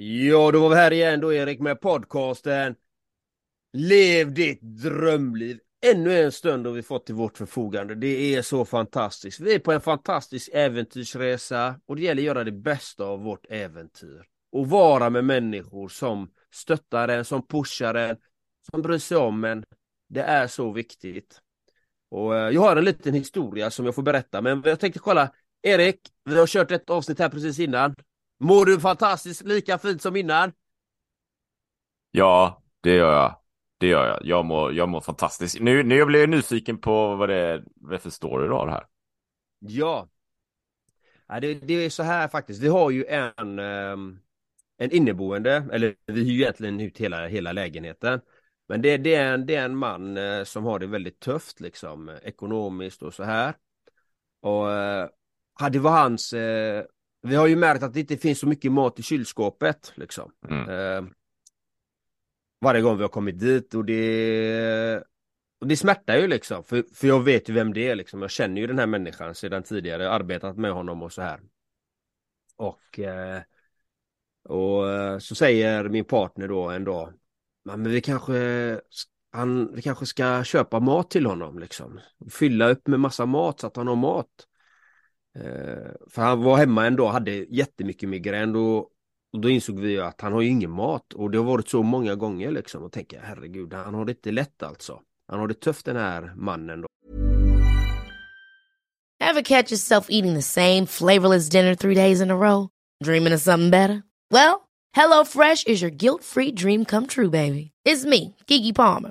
Ja, då var vi här igen då Erik med podcasten Lev ditt drömliv. Ännu en stund har vi fått till vårt förfogande. Det är så fantastiskt. Vi är på en fantastisk äventyrsresa och det gäller att göra det bästa av vårt äventyr. Och vara med människor som stöttar en, som pushar en, som bryr sig om en. Det är så viktigt. Och eh, jag har en liten historia som jag får berätta, men jag tänkte kolla. Erik, vi har kört ett avsnitt här precis innan. Mår du fantastiskt lika fint som innan? Ja, det gör jag. Det gör jag. Jag mår, jag mår fantastiskt. Nu, nu blir jag nyfiken på vad det är för story du har här. Ja. ja det, det, är så här faktiskt. Vi har ju en, um, en inneboende, eller vi hyr ju egentligen ut hela, hela lägenheten. Men det, det, är en, det är en man uh, som har det väldigt tufft liksom ekonomiskt och så här. Och uh, det var hans uh, vi har ju märkt att det inte finns så mycket mat i kylskåpet liksom. Mm. Eh, varje gång vi har kommit dit och det och det smärtar ju liksom, för, för jag vet ju vem det är liksom. Jag känner ju den här människan sedan tidigare, arbetat med honom och så här. Och, eh, och eh, så säger min partner då en dag, men vi kanske, han, vi kanske ska köpa mat till honom liksom. Fylla upp med massa mat så att han har mat. Eh, för han var hemma en dag, hade jättemycket migrän och, och då insåg vi att han har ju ingen mat och det har varit så många gånger liksom och tänker herregud, han har det inte lätt alltså. Han har det tufft den här mannen då. Have catch yourself eating the same flavorless dinner three days in a row? Dreaming of something better? Well, hello fresh is your guilt free dream come true baby. It's me, Gigi Palmer.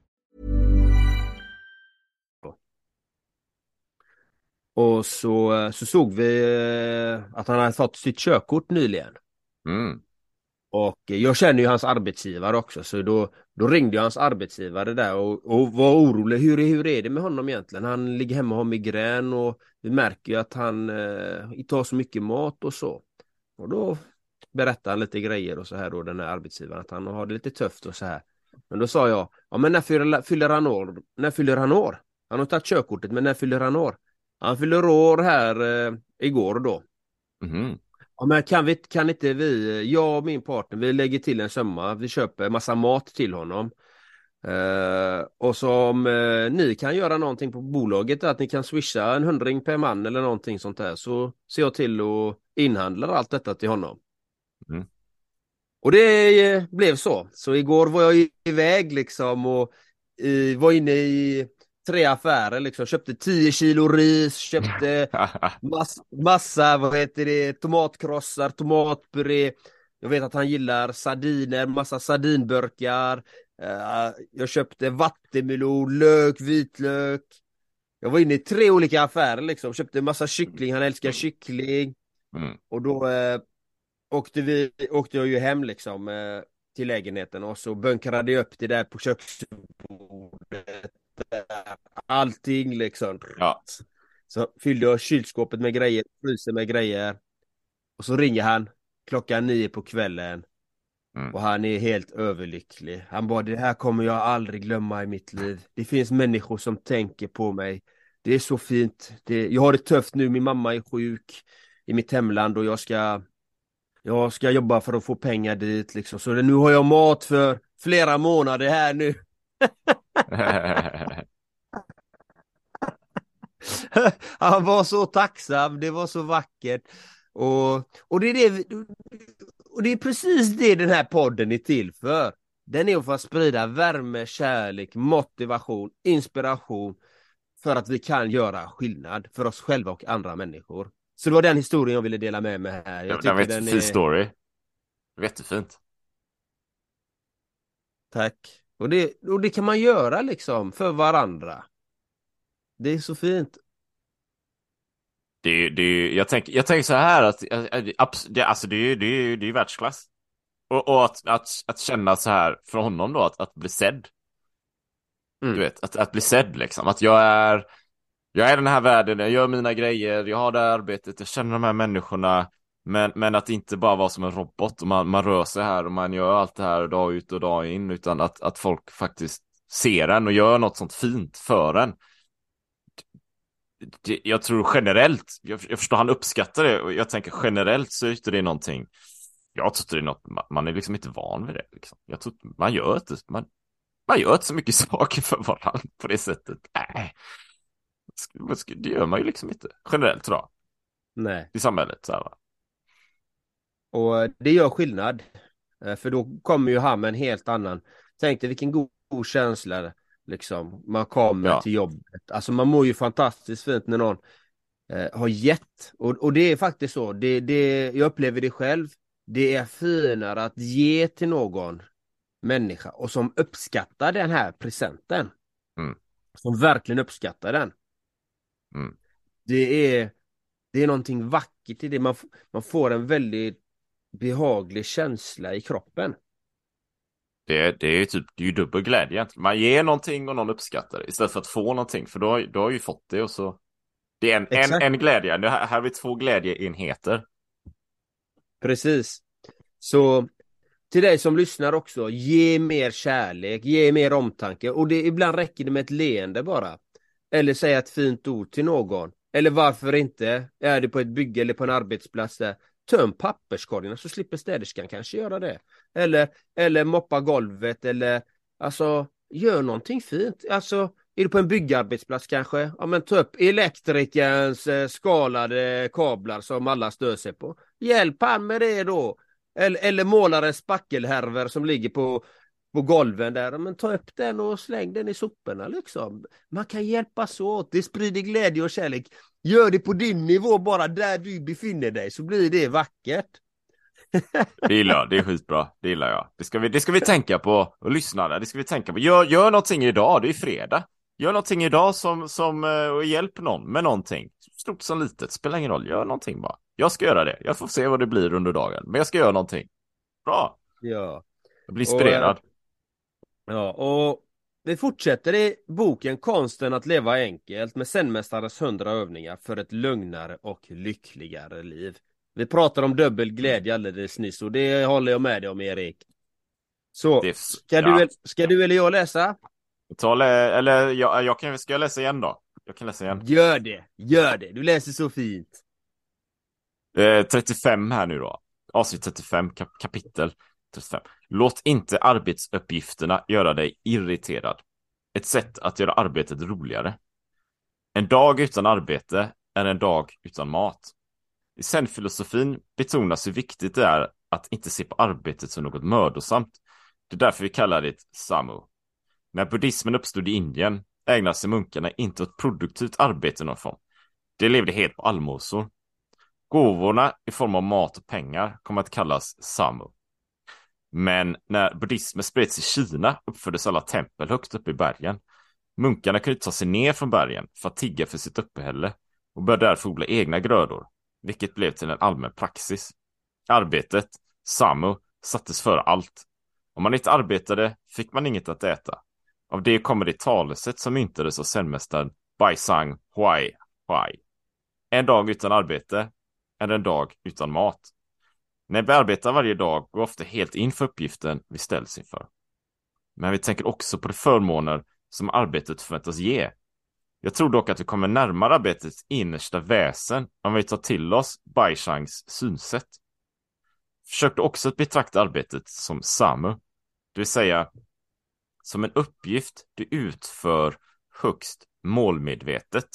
Och så, så såg vi eh, att han hade fått sitt körkort nyligen. Mm. Och jag känner ju hans arbetsgivare också så då, då ringde jag hans arbetsgivare där och, och var orolig. Hur, hur är det med honom egentligen? Han ligger hemma och har migrän och vi märker ju att han eh, inte har så mycket mat och så. Och då berättade han lite grejer och så här då den här arbetsgivaren att han har det lite tufft och så här. Men då sa jag, ja men när fyller, fyller han år? När fyller han år? Han har tagit körkortet men när fyller han år? Han fyller år här eh, igår då. Mm. Ja, men kan, vi, kan inte vi, jag och min partner, vi lägger till en summa, vi köper massa mat till honom. Uh, och så om uh, ni kan göra någonting på bolaget, att ni kan swisha en hundring per man eller någonting sånt där, så ser jag till och inhandlar allt detta till honom. Mm. Och det uh, blev så. Så igår var jag iväg liksom och var inne i tre affärer liksom, köpte 10 kilo ris, köpte mass, massa, vad heter det, tomatkrossar, tomatpuré. Jag vet att han gillar sardiner, massa sardinburkar. Uh, jag köpte vattenmelon, lök, vitlök. Jag var inne i tre olika affärer liksom, köpte massa kyckling, han älskar kyckling. Mm. Och då uh, åkte, vi, åkte jag ju hem liksom uh, till lägenheten och så bunkrade jag upp det där på köksbordet allting liksom. Ja. Så fyllde jag kylskåpet med grejer, frysen med grejer. Och så ringer han klockan nio på kvällen. Mm. Och han är helt överlycklig. Han bara, det här kommer jag aldrig glömma i mitt liv. Det finns människor som tänker på mig. det är så fint. Det, jag har det tufft nu, min mamma är sjuk i mitt hemland och jag ska jag ska jobba för att få pengar dit liksom. Så nu har jag mat för flera månader här nu. Han var så tacksam, det var så vackert. Och, och, det är det, och det är precis det den här podden är till för. Den är för att sprida värme, kärlek, motivation, inspiration för att vi kan göra skillnad för oss själva och andra människor. Så det var den historien jag ville dela med mig här. Jag det var en är... story. Jättefint. Tack. Och det, och det kan man göra liksom för varandra. Det är så fint. Det, det, jag, tänker, jag tänker så här att det, alltså det, det, det är världsklass. Och, och att, att, att känna så här från honom då, att, att bli sedd. Mm. Du vet, att, att bli sedd liksom. Att jag är, jag är den här världen, jag gör mina grejer, jag har det här arbetet, jag känner de här människorna. Men, men att inte bara vara som en robot och man, man rör sig här och man gör allt det här dag ut och dag in. Utan att, att folk faktiskt ser en och gör något sånt fint för en jag tror generellt, jag, jag förstår han uppskattar det och jag tänker generellt så är det är någonting. Jag tror det är något, man är liksom inte van vid det. Liksom. Jag tror man gör inte, man, man gör inte så mycket saker för varandra på det sättet. Nej. Det gör man ju liksom inte generellt tror jag. Nej. I samhället så här, va? Och det gör skillnad. Eh, för då kommer ju han med en helt annan. Tänk dig vilken god, god känsla Liksom. Man kommer ja. till jobbet. Alltså man mår ju fantastiskt fint när någon eh, har gett. Och, och det är faktiskt så. Det, det, jag upplever det själv. Det är finare att ge till någon människa och som uppskattar den här presenten. Mm. Som verkligen uppskattar den. Mm. Det är det är någonting vackert i det. Man, man får en väldigt behaglig känsla i kroppen. Det, det är typ, det är ju dubbel glädje. Man ger någonting och någon uppskattar det istället för att få någonting. För då, då har ju fått det och så. Det är en, en, en glädje. Det här, här har vi två glädjeenheter. Precis. Så till dig som lyssnar också, ge mer kärlek, ge mer omtanke. Och det, ibland räcker det med ett leende bara. Eller säga ett fint ord till någon. Eller varför inte? Är det på ett bygge eller på en arbetsplats där töm papperskorgen så slipper städerskan kanske göra det. Eller, eller moppa golvet eller alltså gör någonting fint. Alltså är du på en byggarbetsplats kanske? Ja men ta upp elektrikerns eh, skalade kablar som alla stör sig på. Hjälp han med det då. Eller, eller målarens spackelhärvor som ligger på på golven där, men ta upp den och släng den i soporna liksom. Man kan hjälpas åt, det sprider glädje och kärlek. Gör det på din nivå bara där du befinner dig så blir det vackert. det gillar jag, det är skitbra, det gillar jag. Det ska vi, det ska vi tänka på och lyssna där, det ska vi tänka på. Gör, gör någonting idag, det är fredag. Gör någonting idag som, som uh, och hjälp någon med någonting. Stort som litet, spelar ingen roll, gör någonting bara. Jag ska göra det, jag får se vad det blir under dagen, men jag ska göra någonting. Bra. Ja. Jag blir inspirerad. Och, Ja, och vi fortsätter i boken Konsten att leva enkelt med Zenmästarens hundra övningar för ett lugnare och lyckligare liv. Vi pratar om dubbel glädje alldeles nyss och det håller jag med dig om Erik. Så, ska, ja. du, ska du eller jag läsa? Ta, eller jag, jag kan, ska jag läsa igen då? Jag kan läsa igen. Gör det, gör det. Du läser så fint. Eh, 35 här nu då. Avsnitt 35 kap kapitel. 35. Låt inte arbetsuppgifterna göra dig irriterad. Ett sätt att göra arbetet roligare. En dag utan arbete är en dag utan mat. I zen-filosofin betonas hur viktigt det är att inte se på arbetet som något mödosamt. Det är därför vi kallar det samu. När buddhismen uppstod i Indien ägnade sig munkarna inte åt produktivt arbete i någon form. De levde helt på allmosor. Gåvorna i form av mat och pengar kommer att kallas samu. Men när buddhismen spreds i Kina uppfördes alla tempel högt uppe i bergen. Munkarna kunde ta sig ner från bergen för att tigga för sitt uppehälle och började därför odla egna grödor, vilket blev till en allmän praxis. Arbetet, samu, sattes före allt. Om man inte arbetade fick man inget att äta. Av det kommer det talesätt som myntades av zenmästaren Bai Sang Huai Huai. En dag utan arbete är en dag utan mat. När vi arbetar varje dag går vi ofta helt in för uppgiften vi ställs inför. Men vi tänker också på de förmåner som arbetet förväntas ge. Jag tror dock att vi kommer närmare arbetets innersta väsen om vi tar till oss Baishangs synsätt. Försökte också att betrakta arbetet som samu, det vill säga som en uppgift du utför högst målmedvetet.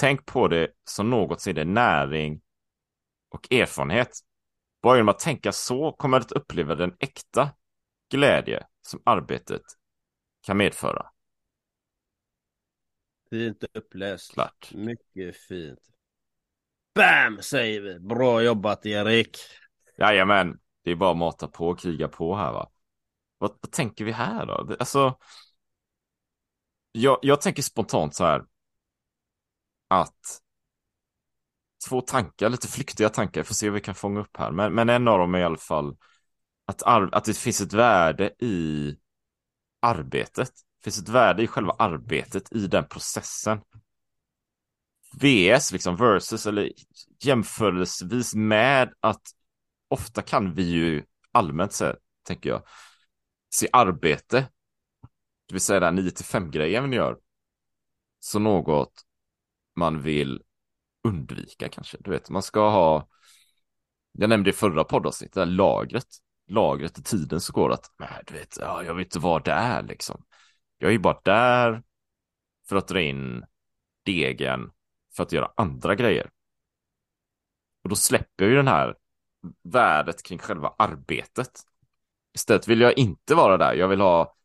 Tänk på det som något som är näring och erfarenhet. Bara genom att tänka så kommer du att uppleva den äkta glädje som arbetet kan medföra. Fint uppläst. Klart. Mycket fint. Bam säger vi. Bra jobbat Erik. Jajamän, det är bara att mata på och kriga på här va. Vad, vad tänker vi här då? Alltså, jag, jag tänker spontant så här att två tankar, lite flyktiga tankar, får se hur vi kan fånga upp här, men, men en av dem är i alla fall att, att det finns ett värde i arbetet. Det finns ett värde i själva arbetet, i den processen. VS, liksom versus, eller jämförelsevis med att ofta kan vi ju allmänt sett, tänker jag, se arbete, det vill säga den 9 till 5 grejen vi gör, som något man vill undvika kanske. Du vet, man ska ha, jag nämnde i förra poddavsnittet, det här lagret, lagret i tiden så går att, nej, du vet, ja, jag vill inte vara där liksom. Jag är ju bara där för att dra in degen för att göra andra grejer. Och då släpper jag ju den här värdet kring själva arbetet. Istället vill jag inte vara där. Jag vill ha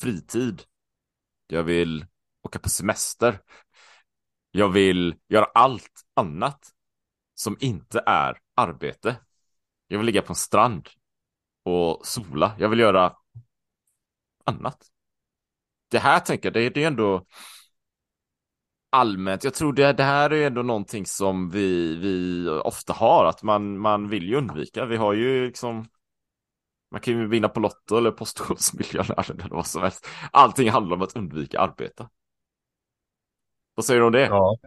fritid. Jag vill åka på semester. Jag vill göra allt annat som inte är arbete. Jag vill ligga på en strand och sola. Jag vill göra annat. Det här tänker jag, det, det är ändå allmänt. Jag tror det, det här är ändå någonting som vi, vi ofta har, att man, man vill ju undvika. Vi har ju liksom man kan ju vinna på Lotto eller Postkodmiljonären eller vad som helst. Allting handlar om att undvika arbeta. Vad säger du om det? Ja.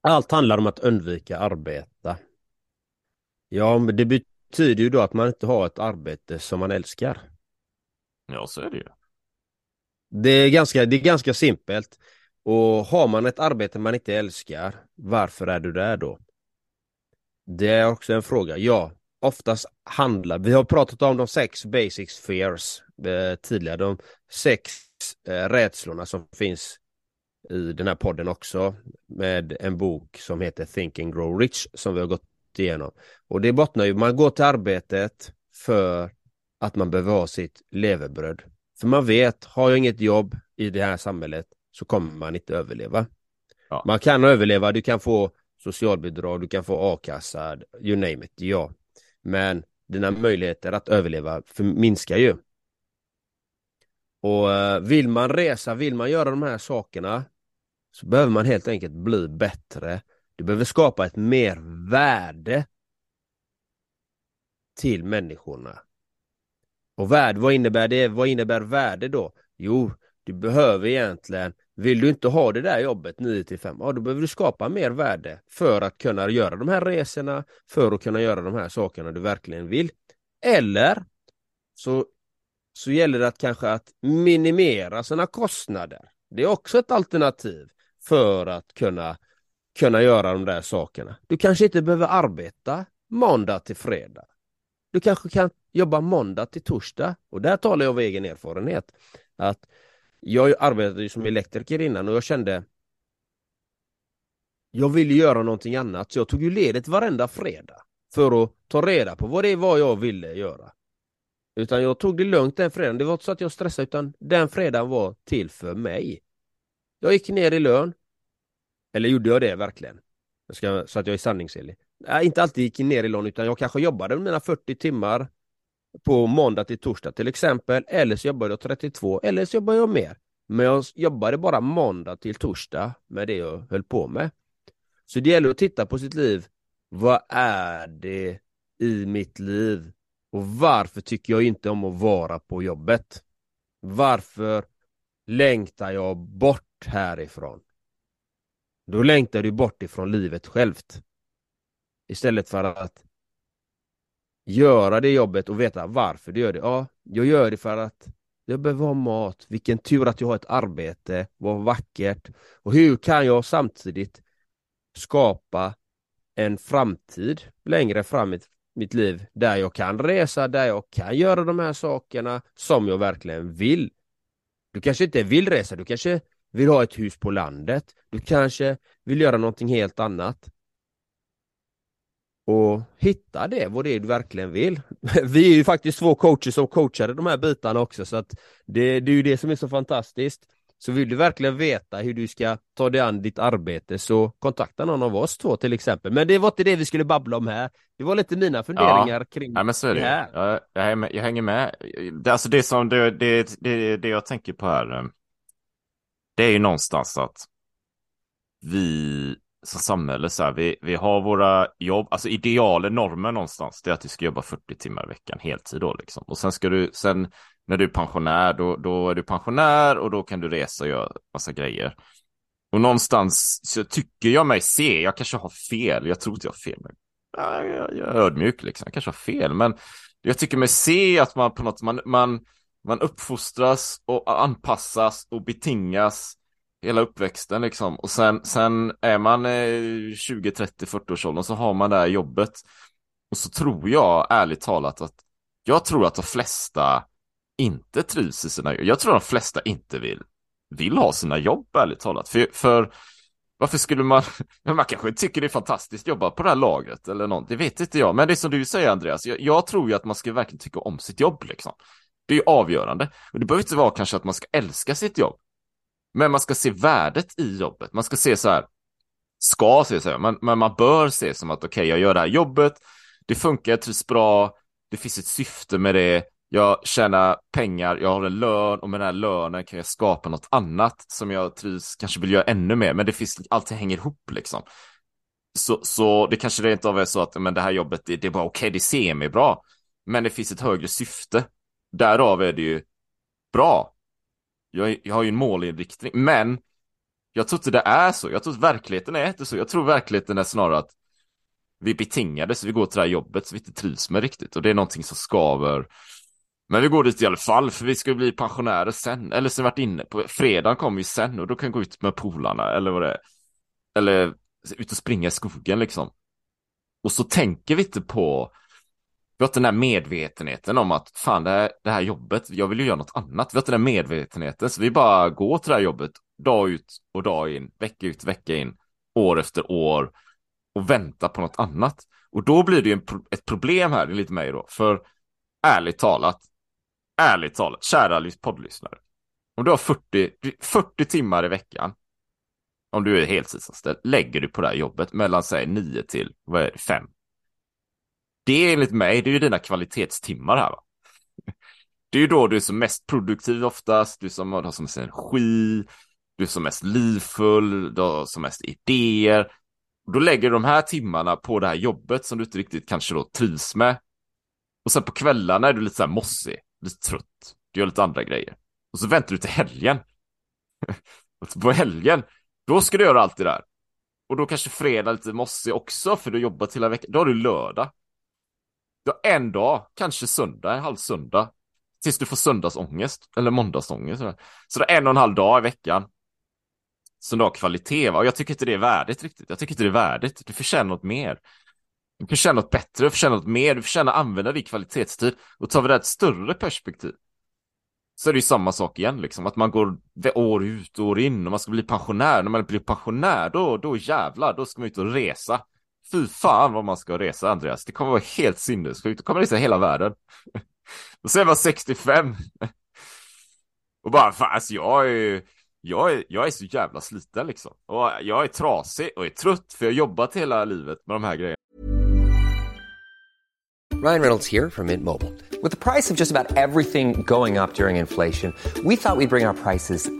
Allt handlar om att undvika arbeta. Ja, men det betyder ju då att man inte har ett arbete som man älskar. Ja, så är det ju. Det är ganska, det är ganska simpelt. Och har man ett arbete man inte älskar, varför är du där då? Det är också en fråga. Ja, oftast handlar, vi har pratat om de sex basic fears eh, tidigare, de sex eh, rädslorna som finns i den här podden också med en bok som heter Think and Grow Rich som vi har gått igenom. Och det bottnar ju, man går till arbetet för att man behöver ha sitt levebröd. För man vet, har jag inget jobb i det här samhället så kommer man inte överleva. Ja. Man kan överleva, du kan få socialbidrag, du kan få a-kassa, you name it, ja. Men dina möjligheter att överleva minskar ju. Och eh, vill man resa, vill man göra de här sakerna så behöver man helt enkelt bli bättre. Du behöver skapa ett mer värde till människorna. Och värde, vad innebär det? Vad innebär värde då? Jo, du behöver egentligen, vill du inte ha det där jobbet 9 till 5, ja då behöver du skapa mer värde för att kunna göra de här resorna, för att kunna göra de här sakerna du verkligen vill. Eller så, så gäller det att kanske att minimera sina kostnader. Det är också ett alternativ för att kunna, kunna göra de där sakerna. Du kanske inte behöver arbeta måndag till fredag. Du kanske kan jobba måndag till torsdag och där talar jag av egen erfarenhet. Att jag arbetade ju som elektriker innan och jag kände jag ville göra någonting annat så jag tog ju ledigt varenda fredag för att ta reda på vad det var jag ville göra. Utan jag tog det lugnt den fredagen. Det var inte så att jag stressade utan den fredagen var till för mig. Jag gick ner i lön. Eller gjorde jag det verkligen? Jag ska, så att jag är sanningsenlig. Nej, inte alltid gick ner i lön utan jag kanske jobbade mina 40 timmar på måndag till torsdag till exempel. Eller så jobbade jag 32 eller så jobbade jag mer. Men jag jobbade bara måndag till torsdag med det jag höll på med. Så det gäller att titta på sitt liv. Vad är det i mitt liv? Och varför tycker jag inte om att vara på jobbet? Varför längtar jag bort härifrån? Då längtar du bort ifrån livet självt. Istället för att göra det jobbet och veta varför du gör det. Ja, jag gör det för att Jag behöver ha mat. Vilken tur att jag har ett arbete. Vad vackert. Och hur kan jag samtidigt skapa en framtid längre fram i mitt liv där jag kan resa, där jag kan göra de här sakerna som jag verkligen vill. Du kanske inte vill resa, du kanske vill ha ett hus på landet. Du kanske vill göra någonting helt annat. Och hitta det, vad det är du verkligen vill. Vi är ju faktiskt två coacher som coachade de här bitarna också så att det, det är ju det som är så fantastiskt. Så vill du verkligen veta hur du ska ta dig an ditt arbete så kontakta någon av oss två till exempel. Men det var inte det vi skulle babbla om här. Det var lite mina funderingar ja. kring ja, men så är det. det här. Jag, jag, hänger med, jag hänger med. Det, alltså det som det, det, det, det jag tänker på här. Det är ju någonstans att vi som samhälle så här, vi, vi har våra jobb, alltså idealen, normen någonstans, det är att du ska jobba 40 timmar i veckan, heltid då liksom. Och sen ska du, sen när du är pensionär, då, då är du pensionär och då kan du resa och göra massa grejer. Och någonstans så tycker jag mig se, jag kanske har fel, jag tror inte jag har fel, men jag, jag, jag är ödmjuk liksom, jag kanske har fel, men jag tycker mig se att man på något, man, man, man uppfostras och anpassas och betingas hela uppväxten liksom. Och sen, sen är man eh, 20, 30, 40 års åldern så har man det här jobbet. Och så tror jag ärligt talat att jag tror att de flesta inte trivs i sina jobb. Jag tror att de flesta inte vill, vill ha sina jobb ärligt talat. För, för varför skulle man, man kanske tycker det är fantastiskt att jobba på det här lagret eller något, det vet inte jag. Men det är som du säger Andreas, jag, jag tror ju att man ska verkligen tycka om sitt jobb liksom. Det är ju avgörande. Och det behöver inte vara kanske att man ska älska sitt jobb. Men man ska se värdet i jobbet. Man ska se så här, ska se så här, men, men man bör se som att okej, okay, jag gör det här jobbet, det funkar, jag trivs bra, det finns ett syfte med det, jag tjänar pengar, jag har en lön och med den här lönen kan jag skapa något annat som jag trivs, kanske vill göra ännu mer, men det finns, allting hänger ihop liksom. Så, så det kanske rent av är så att men det här jobbet, det, det är bara okej, okay, det ser mig bra, men det finns ett högre syfte. Därav är det ju bra, jag, jag har ju en målinriktning, men jag tror inte det är så. Jag tror att verkligheten är inte så. Jag tror verkligheten är snarare att vi betingade så vi går till det här jobbet så vi inte trivs med riktigt och det är någonting som skaver. Men vi går dit i alla fall för vi ska bli pensionärer sen. Eller som varit inne på fredagen kommer ju sen och då kan vi gå ut med polarna eller vad det är. Eller ut och springa i skogen liksom. Och så tänker vi inte på vi har den här medvetenheten om att fan det här, det här jobbet, jag vill ju göra något annat. Vi har den här medvetenheten så vi bara går till det här jobbet dag ut och dag in, vecka ut, vecka in, år efter år och väntar på något annat. Och då blir det ju en, ett problem här, enligt mig då, för ärligt talat, ärligt talat, kära poddlyssnare, om du har 40, 40 timmar i veckan, om du är heltidsanställd, lägger du på det här jobbet mellan säg 9 till vad är det, 5 det är enligt mig, det är ju dina kvalitetstimmar här va. Det är ju då du är som mest produktiv oftast, du som har som mest energi, du är som mest livfull, du har som mest idéer. Och då lägger du de här timmarna på det här jobbet som du inte riktigt kanske då trivs med. Och sen på kvällarna är du lite så här mossig, lite trött, du gör lite andra grejer. Och så väntar du till helgen. och på helgen, då ska du göra allt det där. Och då kanske fredag lite mossig också, för du har jobbat hela veckan. Då har du lördag. Du har en dag, kanske söndag, en halv söndag. Tills du får söndagsångest, eller måndagsångest. Så det är en och en halv dag i veckan. Som du har kvalitet, va? och jag tycker inte det är värdigt riktigt. Jag tycker inte det är värdigt. Du förtjänar något mer. Du förtjänar något bättre, du förtjänar något mer, du förtjänar att använda din kvalitetstid. Och tar vi det ett större perspektiv. Så är det ju samma sak igen, liksom. Att man går år ut och år in och man ska bli pensionär. När man blir pensionär, då, då jävlar, då ska man ut och resa. Fy fan vad man ska resa Andreas. Det kommer vara helt sinnessjukt. Du kommer resa hela världen. Och så är man 65. Och bara fan, alltså jag är, jag är, jag är så jävla sliten liksom. Och jag är trasig och är trött för jag har jobbat hela livet med de här grejerna. Ryan Reynolds här från Mint Mobile. Med priset på nästan allt som går upp under inflationen, trodde vi att vi skulle bring våra priser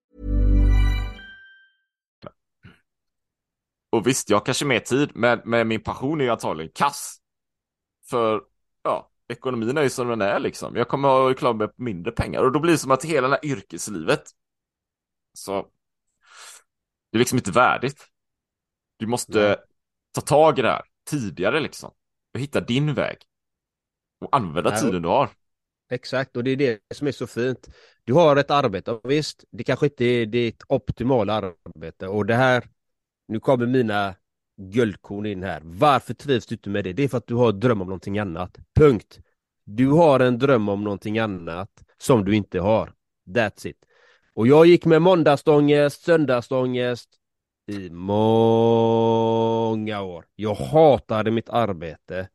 Och visst, jag har kanske mer tid, men, men min passion är ju antagligen kass. För, ja, ekonomin är ju som den är liksom. Jag kommer att klara mig på mindre pengar och då blir det som att hela det här yrkeslivet, så, det är liksom inte värdigt. Du måste Nej. ta tag i det här tidigare liksom. Och hitta din väg. Och använda Nej, tiden du har. Exakt, och det är det som är så fint. Du har ett arbete, och visst, det kanske inte är ditt optimala arbete och det här, nu kommer mina guldkorn in här. Varför trivs du inte med det? Det är för att du har en dröm om någonting annat. Punkt. Du har en dröm om någonting annat som du inte har. That's it. Och jag gick med måndagsångest, söndagsångest i många år. Jag hatade mitt arbete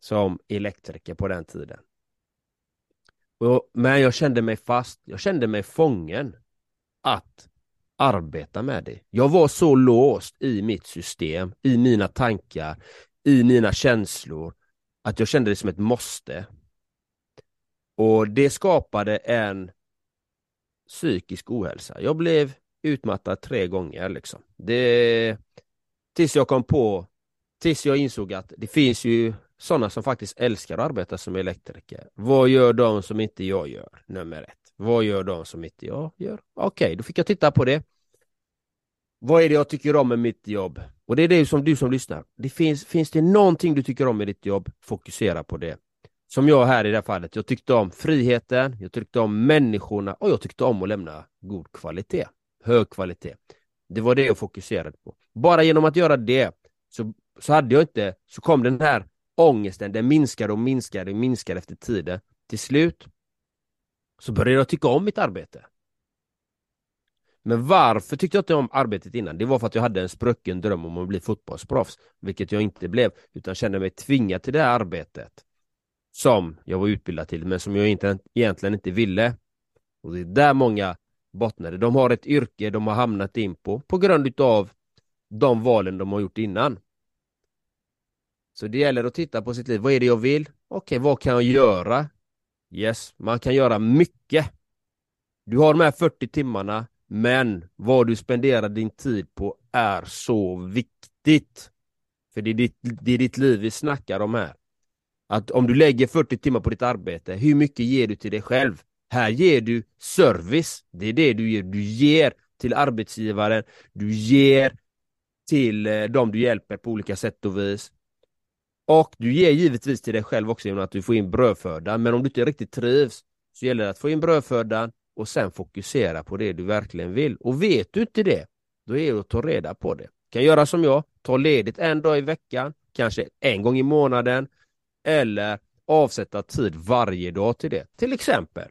som elektriker på den tiden. Och, men jag kände mig fast, jag kände mig fången att arbeta med det. Jag var så låst i mitt system, i mina tankar, i mina känslor att jag kände det som ett måste. Och det skapade en psykisk ohälsa. Jag blev utmattad tre gånger liksom. Det, tills jag kom på, tills jag insåg att det finns ju sådana som faktiskt älskar att arbeta som elektriker. Vad gör de som inte jag gör? Nummer ett. Vad gör de som inte jag gör? Okej, då fick jag titta på det. Vad är det jag tycker om med mitt jobb? Och det är det som du som lyssnar. Det finns, finns det någonting du tycker om med ditt jobb? Fokusera på det. Som jag här i det här fallet. Jag tyckte om friheten, jag tyckte om människorna och jag tyckte om att lämna god kvalitet. Hög kvalitet. Det var det jag fokuserade på. Bara genom att göra det så, så hade jag inte, så kom den här ångesten, den minskade och minskade och minskade efter tiden. Till slut så började jag tycka om mitt arbete. Men varför tyckte jag inte om arbetet innan? Det var för att jag hade en sprucken dröm om att bli fotbollsproffs, vilket jag inte blev, utan kände mig tvingad till det här arbetet som jag var utbildad till, men som jag inte, egentligen inte ville. Och det är där många bottnade. De har ett yrke de har hamnat in på, på grund av de valen de har gjort innan. Så det gäller att titta på sitt liv. Vad är det jag vill? Okej, vad kan jag göra? Yes, man kan göra mycket. Du har de här 40 timmarna, men vad du spenderar din tid på är så viktigt. För det är ditt, det är ditt liv vi snackar om här. Att om du lägger 40 timmar på ditt arbete, hur mycket ger du till dig själv? Här ger du service. Det är det du ger. Du ger till arbetsgivaren, du ger till eh, dem de du hjälper på olika sätt och vis. Och du ger givetvis till dig själv också genom att du får in brödfödan. Men om du inte riktigt trivs så gäller det att få in brödfödan och sen fokusera på det du verkligen vill. Och vet du inte det, då är det att ta reda på det. Kan göra som jag, ta ledigt en dag i veckan, kanske en gång i månaden eller avsätta tid varje dag till det. Till exempel,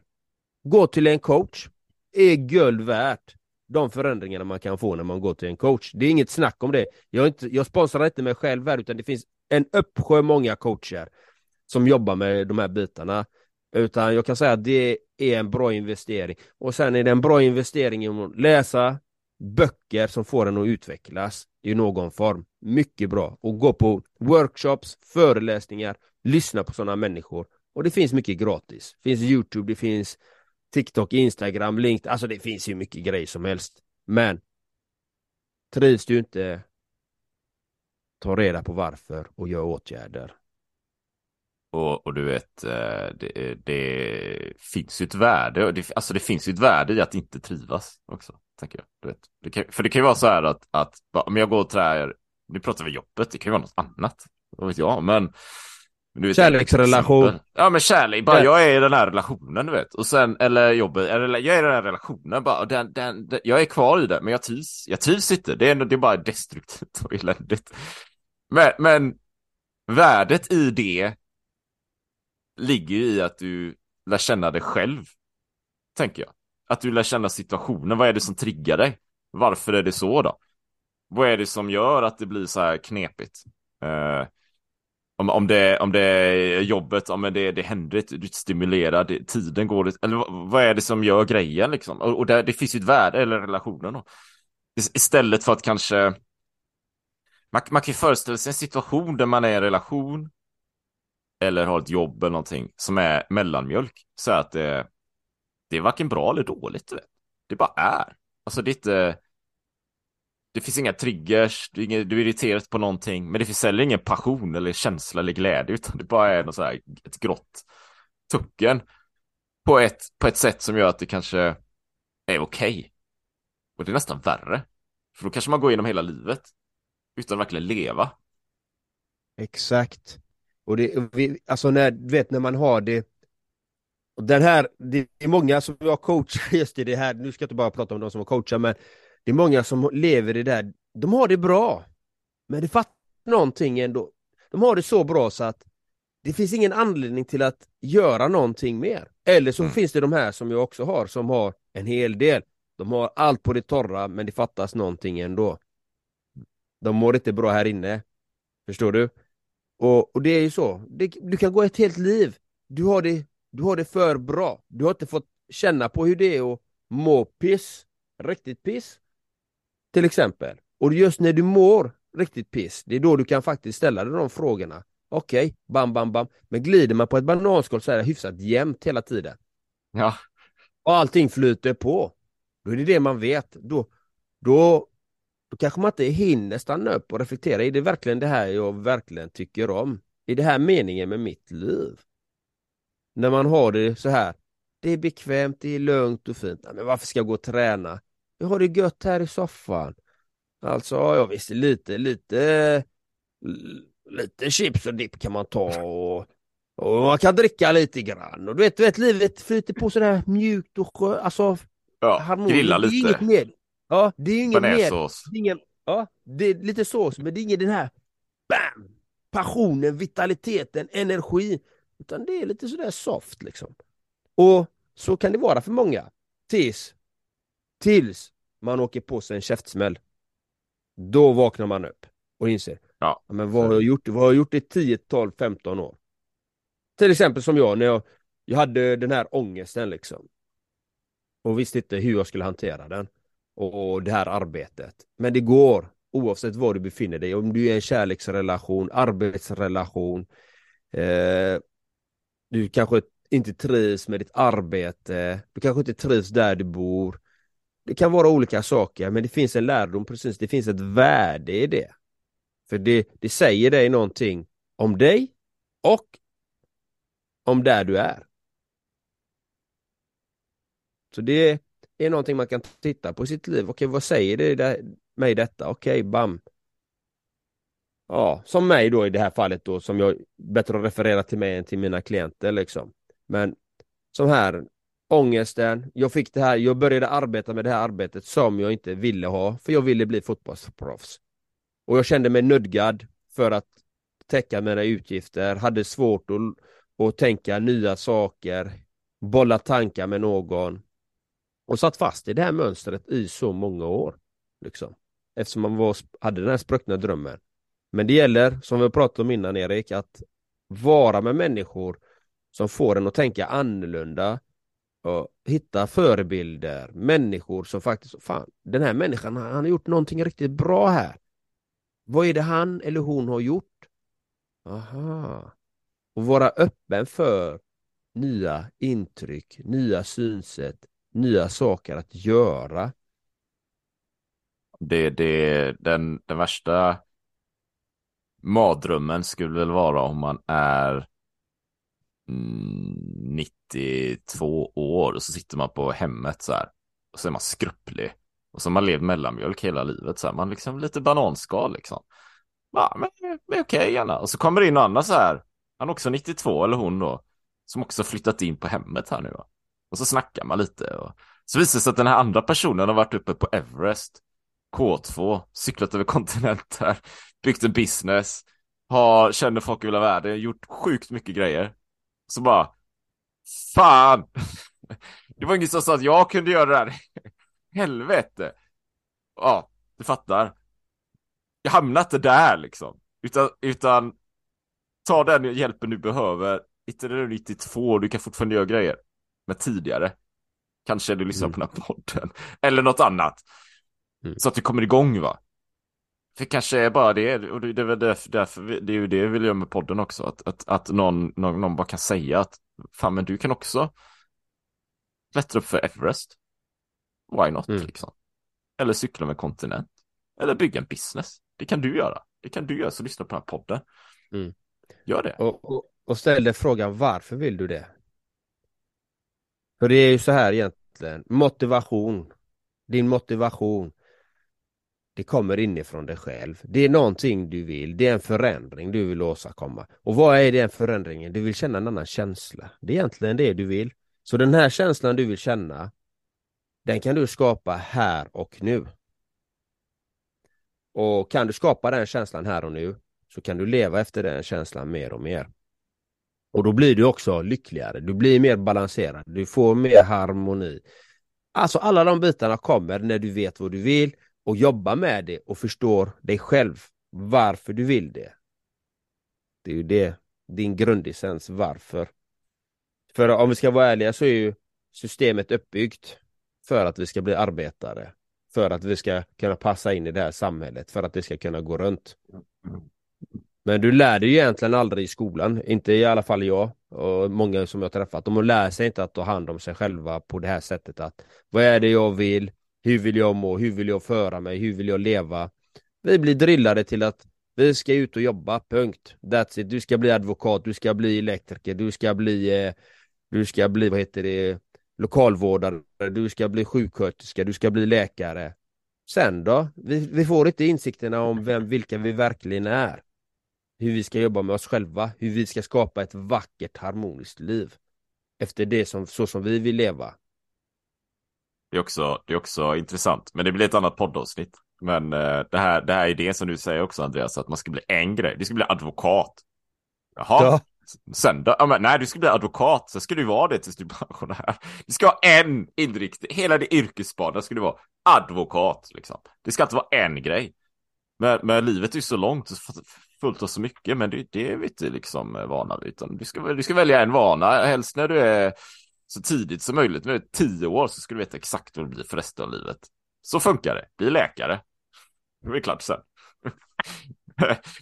gå till en coach, är guld värt de förändringarna man kan få när man går till en coach. Det är inget snack om det. Jag, inte, jag sponsrar inte mig själv här utan det finns en uppsjö många coacher som jobbar med de här bitarna. Utan jag kan säga att det är en bra investering. Och sen är det en bra investering i att läsa böcker som får en att utvecklas i någon form. Mycket bra. Och gå på workshops, föreläsningar, lyssna på sådana människor. Och det finns mycket gratis. Det finns Youtube, det finns TikTok, Instagram, LinkedIn. Alltså det finns ju mycket grejer som helst. Men trivs du inte ta reda på varför och gör åtgärder. Och, och du vet, eh, det, det finns ju ett värde, det, alltså det finns ju ett värde i att inte trivas också, tänker jag. Du vet. Det kan, för det kan ju vara så här att, att om jag går och trär, nu pratar vi jobbet, det kan ju vara något annat, vad vet jag, men vet, Kärleksrelation. Ja men kärlek, bara Ja. jag är i den här relationen du vet. Och sen, eller jobbet, eller jag är i den här relationen bara, och den, den, den, jag är kvar i det, men jag trivs, jag trivs inte. Det är, det är bara destruktivt och eländigt. Men, men värdet i det ligger ju i att du lär känna dig själv, tänker jag. att du lär känna situationen. Vad är det som triggar dig? Varför är det så då? Vad är det som gör att det blir så här knepigt? Eh, om, om, det, om det är jobbet, om det, det händer, du är stimulerad, tiden går, eller vad är det som gör grejen liksom? Och, och det, det finns ju ett värde, eller relationen då. Istället för att kanske man, man kan ju föreställa sig en situation där man är i en relation eller har ett jobb eller någonting som är mellanmjölk. Så att det, det är varken bra eller dåligt. Vet. Det bara är. Alltså det är inte... Det finns inga triggers, du är, du är irriterad på någonting, men det finns heller ingen passion eller känsla eller glädje, utan det bara är något så här, ett grått tucken på ett, på ett sätt som gör att det kanske är okej. Okay. Och det är nästan värre. För då kanske man går igenom hela livet utan verkligen leva. Exakt. Och det, vi, alltså när, du vet när man har det och den här, det är många som jag coachar just i det här, nu ska jag inte bara prata om de som har coachat men det är många som lever i det där, de har det bra men det fattar någonting ändå. De har det så bra så att det finns ingen anledning till att göra någonting mer. Eller så mm. finns det de här som jag också har som har en hel del. De har allt på det torra men det fattas någonting ändå. De mår inte bra här inne. Förstår du? Och, och det är ju så. Det, du kan gå ett helt liv. Du har, det, du har det för bra. Du har inte fått känna på hur det är att må piss. Riktigt piss. Till exempel. Och just när du mår riktigt piss, det är då du kan faktiskt ställa dig de frågorna. Okej, okay, bam, bam, bam. Men glider man på ett bananskal så är det hyfsat jämnt hela tiden. Ja. Och allting flyter på. Då är det det man vet. Då, då då kanske man inte hinner stanna upp och reflektera. Är det verkligen det här jag verkligen tycker om? Är det här meningen med mitt liv? När man har det så här. Det är bekvämt, det är lugnt och fint. Men varför ska jag gå och träna? Jag har det gött här i soffan. Alltså, ja visst, lite, lite, lite chips och dipp kan man ta och, och man kan dricka lite grann. Och du vet, du vet livet flyter på sådär mjukt och alltså Ja, grilla lite. Inget mer. Ja, det är ingen mer. Ingen, ja, det är lite sås, men det är ingen den här bam! Passionen, vitaliteten, energi. Utan det är lite sådär soft liksom. Och så kan det vara för många. Tills, tills man åker på sig en käftsmäll. Då vaknar man upp och inser. Ja. Men vad har jag gjort? Vad har jag gjort i 10, 12, 15 år? Till exempel som jag när jag, jag hade den här ångesten liksom. Och visste inte hur jag skulle hantera den och det här arbetet. Men det går oavsett var du befinner dig. Om du är i en kärleksrelation, arbetsrelation, eh, du kanske inte trivs med ditt arbete, du kanske inte trivs där du bor. Det kan vara olika saker, men det finns en lärdom, precis, det finns ett värde i det. För det, det säger dig någonting om dig och om där du är. Så det, är någonting man kan titta på i sitt liv. Okej, vad säger det mig detta? Okej, bam. Ja, som mig då i det här fallet då, som jag bättre att referera till mig än till mina klienter liksom. Men som här, ångesten, jag fick det här, jag började arbeta med det här arbetet som jag inte ville ha, för jag ville bli fotbollsproffs. Och jag kände mig nödgad för att täcka mina utgifter, hade svårt att, att tänka nya saker, bolla tankar med någon och satt fast i det här mönstret i så många år. Liksom. Eftersom man var, hade den här spruckna drömmen. Men det gäller, som vi pratade om innan Erik, att vara med människor som får en att tänka annorlunda och hitta förebilder, människor som faktiskt, fan, den här människan han har gjort någonting riktigt bra här. Vad är det han eller hon har gjort? Aha. Och vara öppen för nya intryck, nya synsätt, nya saker att göra. Det, det, den, den värsta mardrömmen skulle väl vara om man är mm, 92 år och så sitter man på hemmet så här och så är man skrupplig och så har man levt mellanmjölk hela livet så här, man liksom lite bananskal liksom. Ja, men, okej okay, gärna. Och så kommer det in någon annan så här, han är också 92 eller hon då, som också flyttat in på hemmet här nu. Va? Och så snackar man lite och så visar det sig att den här andra personen har varit uppe på Everest, K2, cyklat över kontinenter, byggt en business, har, känner folk i hela världen, gjort sjukt mycket grejer. Så bara, fan! Det var ingen som sa att jag kunde göra det här. Helvete. Ja, du fattar. Jag hamnar inte där liksom. Utan, utan ta den hjälpen du behöver. Inte när du är 92, du kan fortfarande göra grejer. Men tidigare. Kanske du lyssnar Mm. på den här podden. Eller något annat. Mm. Så att du kommer igång va. För kanske är bara det, och det det är väl därför, därför vi- det är ju det vi vill göra med podden också. Att, att, att någon, någon, någon bara kan säga att fan men du kan också klättra upp för Everest. Why not Mm. liksom. Eller cykla med kontinent. Eller bygga en business. Det kan du göra. Det kan du göra, så lyssna på den här podden. Mm. Gör det. Och, och, och ställ dig frågan varför vill du det? För det är ju så här egentligen, motivation, din motivation, det kommer inifrån dig själv. Det är någonting du vill, det är en förändring du vill åstadkomma. Och vad är den förändringen? Du vill känna en annan känsla. Det är egentligen det du vill. Så den här känslan du vill känna, den kan du skapa här och nu. Och kan du skapa den känslan här och nu så kan du leva efter den känslan mer och mer. Och då blir du också lyckligare, du blir mer balanserad, du får mer harmoni. Alltså alla de bitarna kommer när du vet vad du vill och jobbar med det och förstår dig själv varför du vill det. Det är ju det, din grundessens varför. För om vi ska vara ärliga så är ju systemet uppbyggt för att vi ska bli arbetare. För att vi ska kunna passa in i det här samhället, för att det ska kunna gå runt. Mm. Men du lär dig ju egentligen aldrig i skolan, inte i alla fall jag och många som jag träffat. De lär sig inte att ta hand om sig själva på det här sättet att vad är det jag vill? Hur vill jag må? Hur vill jag föra mig? Hur vill jag leva? Vi blir drillade till att vi ska ut och jobba, punkt. That's it. Du ska bli advokat, du ska bli elektriker, du ska bli eh, du ska bli, vad heter det, lokalvårdare, du ska bli sjuksköterska, du ska bli läkare. Sen då? Vi, vi får inte insikterna om vem, vilka vi verkligen är. Hur vi ska jobba med oss själva, hur vi ska skapa ett vackert harmoniskt liv. Efter det som, så som vi vill leva. Det är också, det är också intressant. Men det blir ett annat poddavsnitt. Men eh, det, här, det här är det som du säger också Andreas, att man ska bli en grej. Du ska bli advokat. Jaha. Ja. Sen då? Ja, men, nej, du ska bli advokat. Sen ska du vara det tills du blir pensionär. Du ska ha en inriktning. Hela din yrkesbana ska du vara advokat. Liksom. Det ska inte vara en grej. Men, men livet är ju så långt, så fullt av så mycket, men det, det är vi inte liksom eh, vana vid. Utan du, ska, du ska välja en vana, helst när du är så tidigt som möjligt. När du är tio år så ska du veta exakt vad det blir för resten av livet. Så funkar det. Bli läkare. Det är klart sen.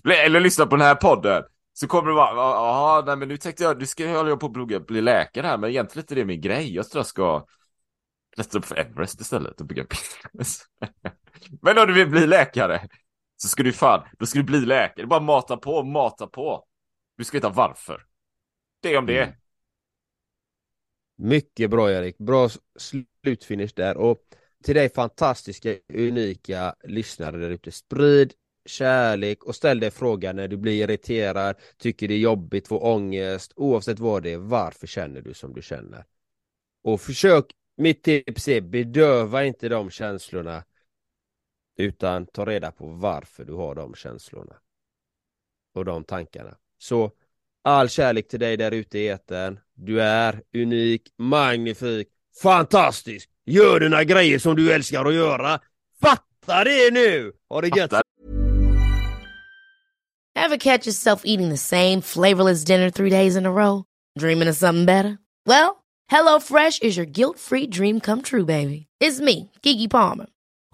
Eller lyssna på den här podden. Så kommer det vara, ja, nej men nu tänkte jag, nu ska jag hålla på att plugga, bli läkare här, men egentligen inte det är min grej. Jag tror jag ska klättra upp för Everest istället och bygga business. men om du vill bli läkare, så ska du fan, då ska du bli läkare. Bara mata på, mata på. Du ska veta varför. Det är om det. Mm. Mycket bra Erik, bra slutfinish där och till dig fantastiska, unika lyssnare där ute, sprid kärlek och ställ dig frågan när du blir irriterad, tycker det är jobbigt, får ångest, oavsett vad det är, varför känner du som du känner? Och försök, mitt tips är bedöva inte de känslorna utan ta reda på varför du har de känslorna och de tankarna. Så all kärlek till dig där ute i etern. Du är unik, magnifik, fantastisk. Gör dina grejer som du älskar att göra. Fatta det nu! Ha det gött! Ever catch yourself eating the same flavorless dinner three days in a row? Dreaming of something better? Well, HelloFresh is your guilt-free dream come true, baby. It's me, Kiki Palmer.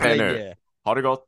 Hej nu. Ha det gott.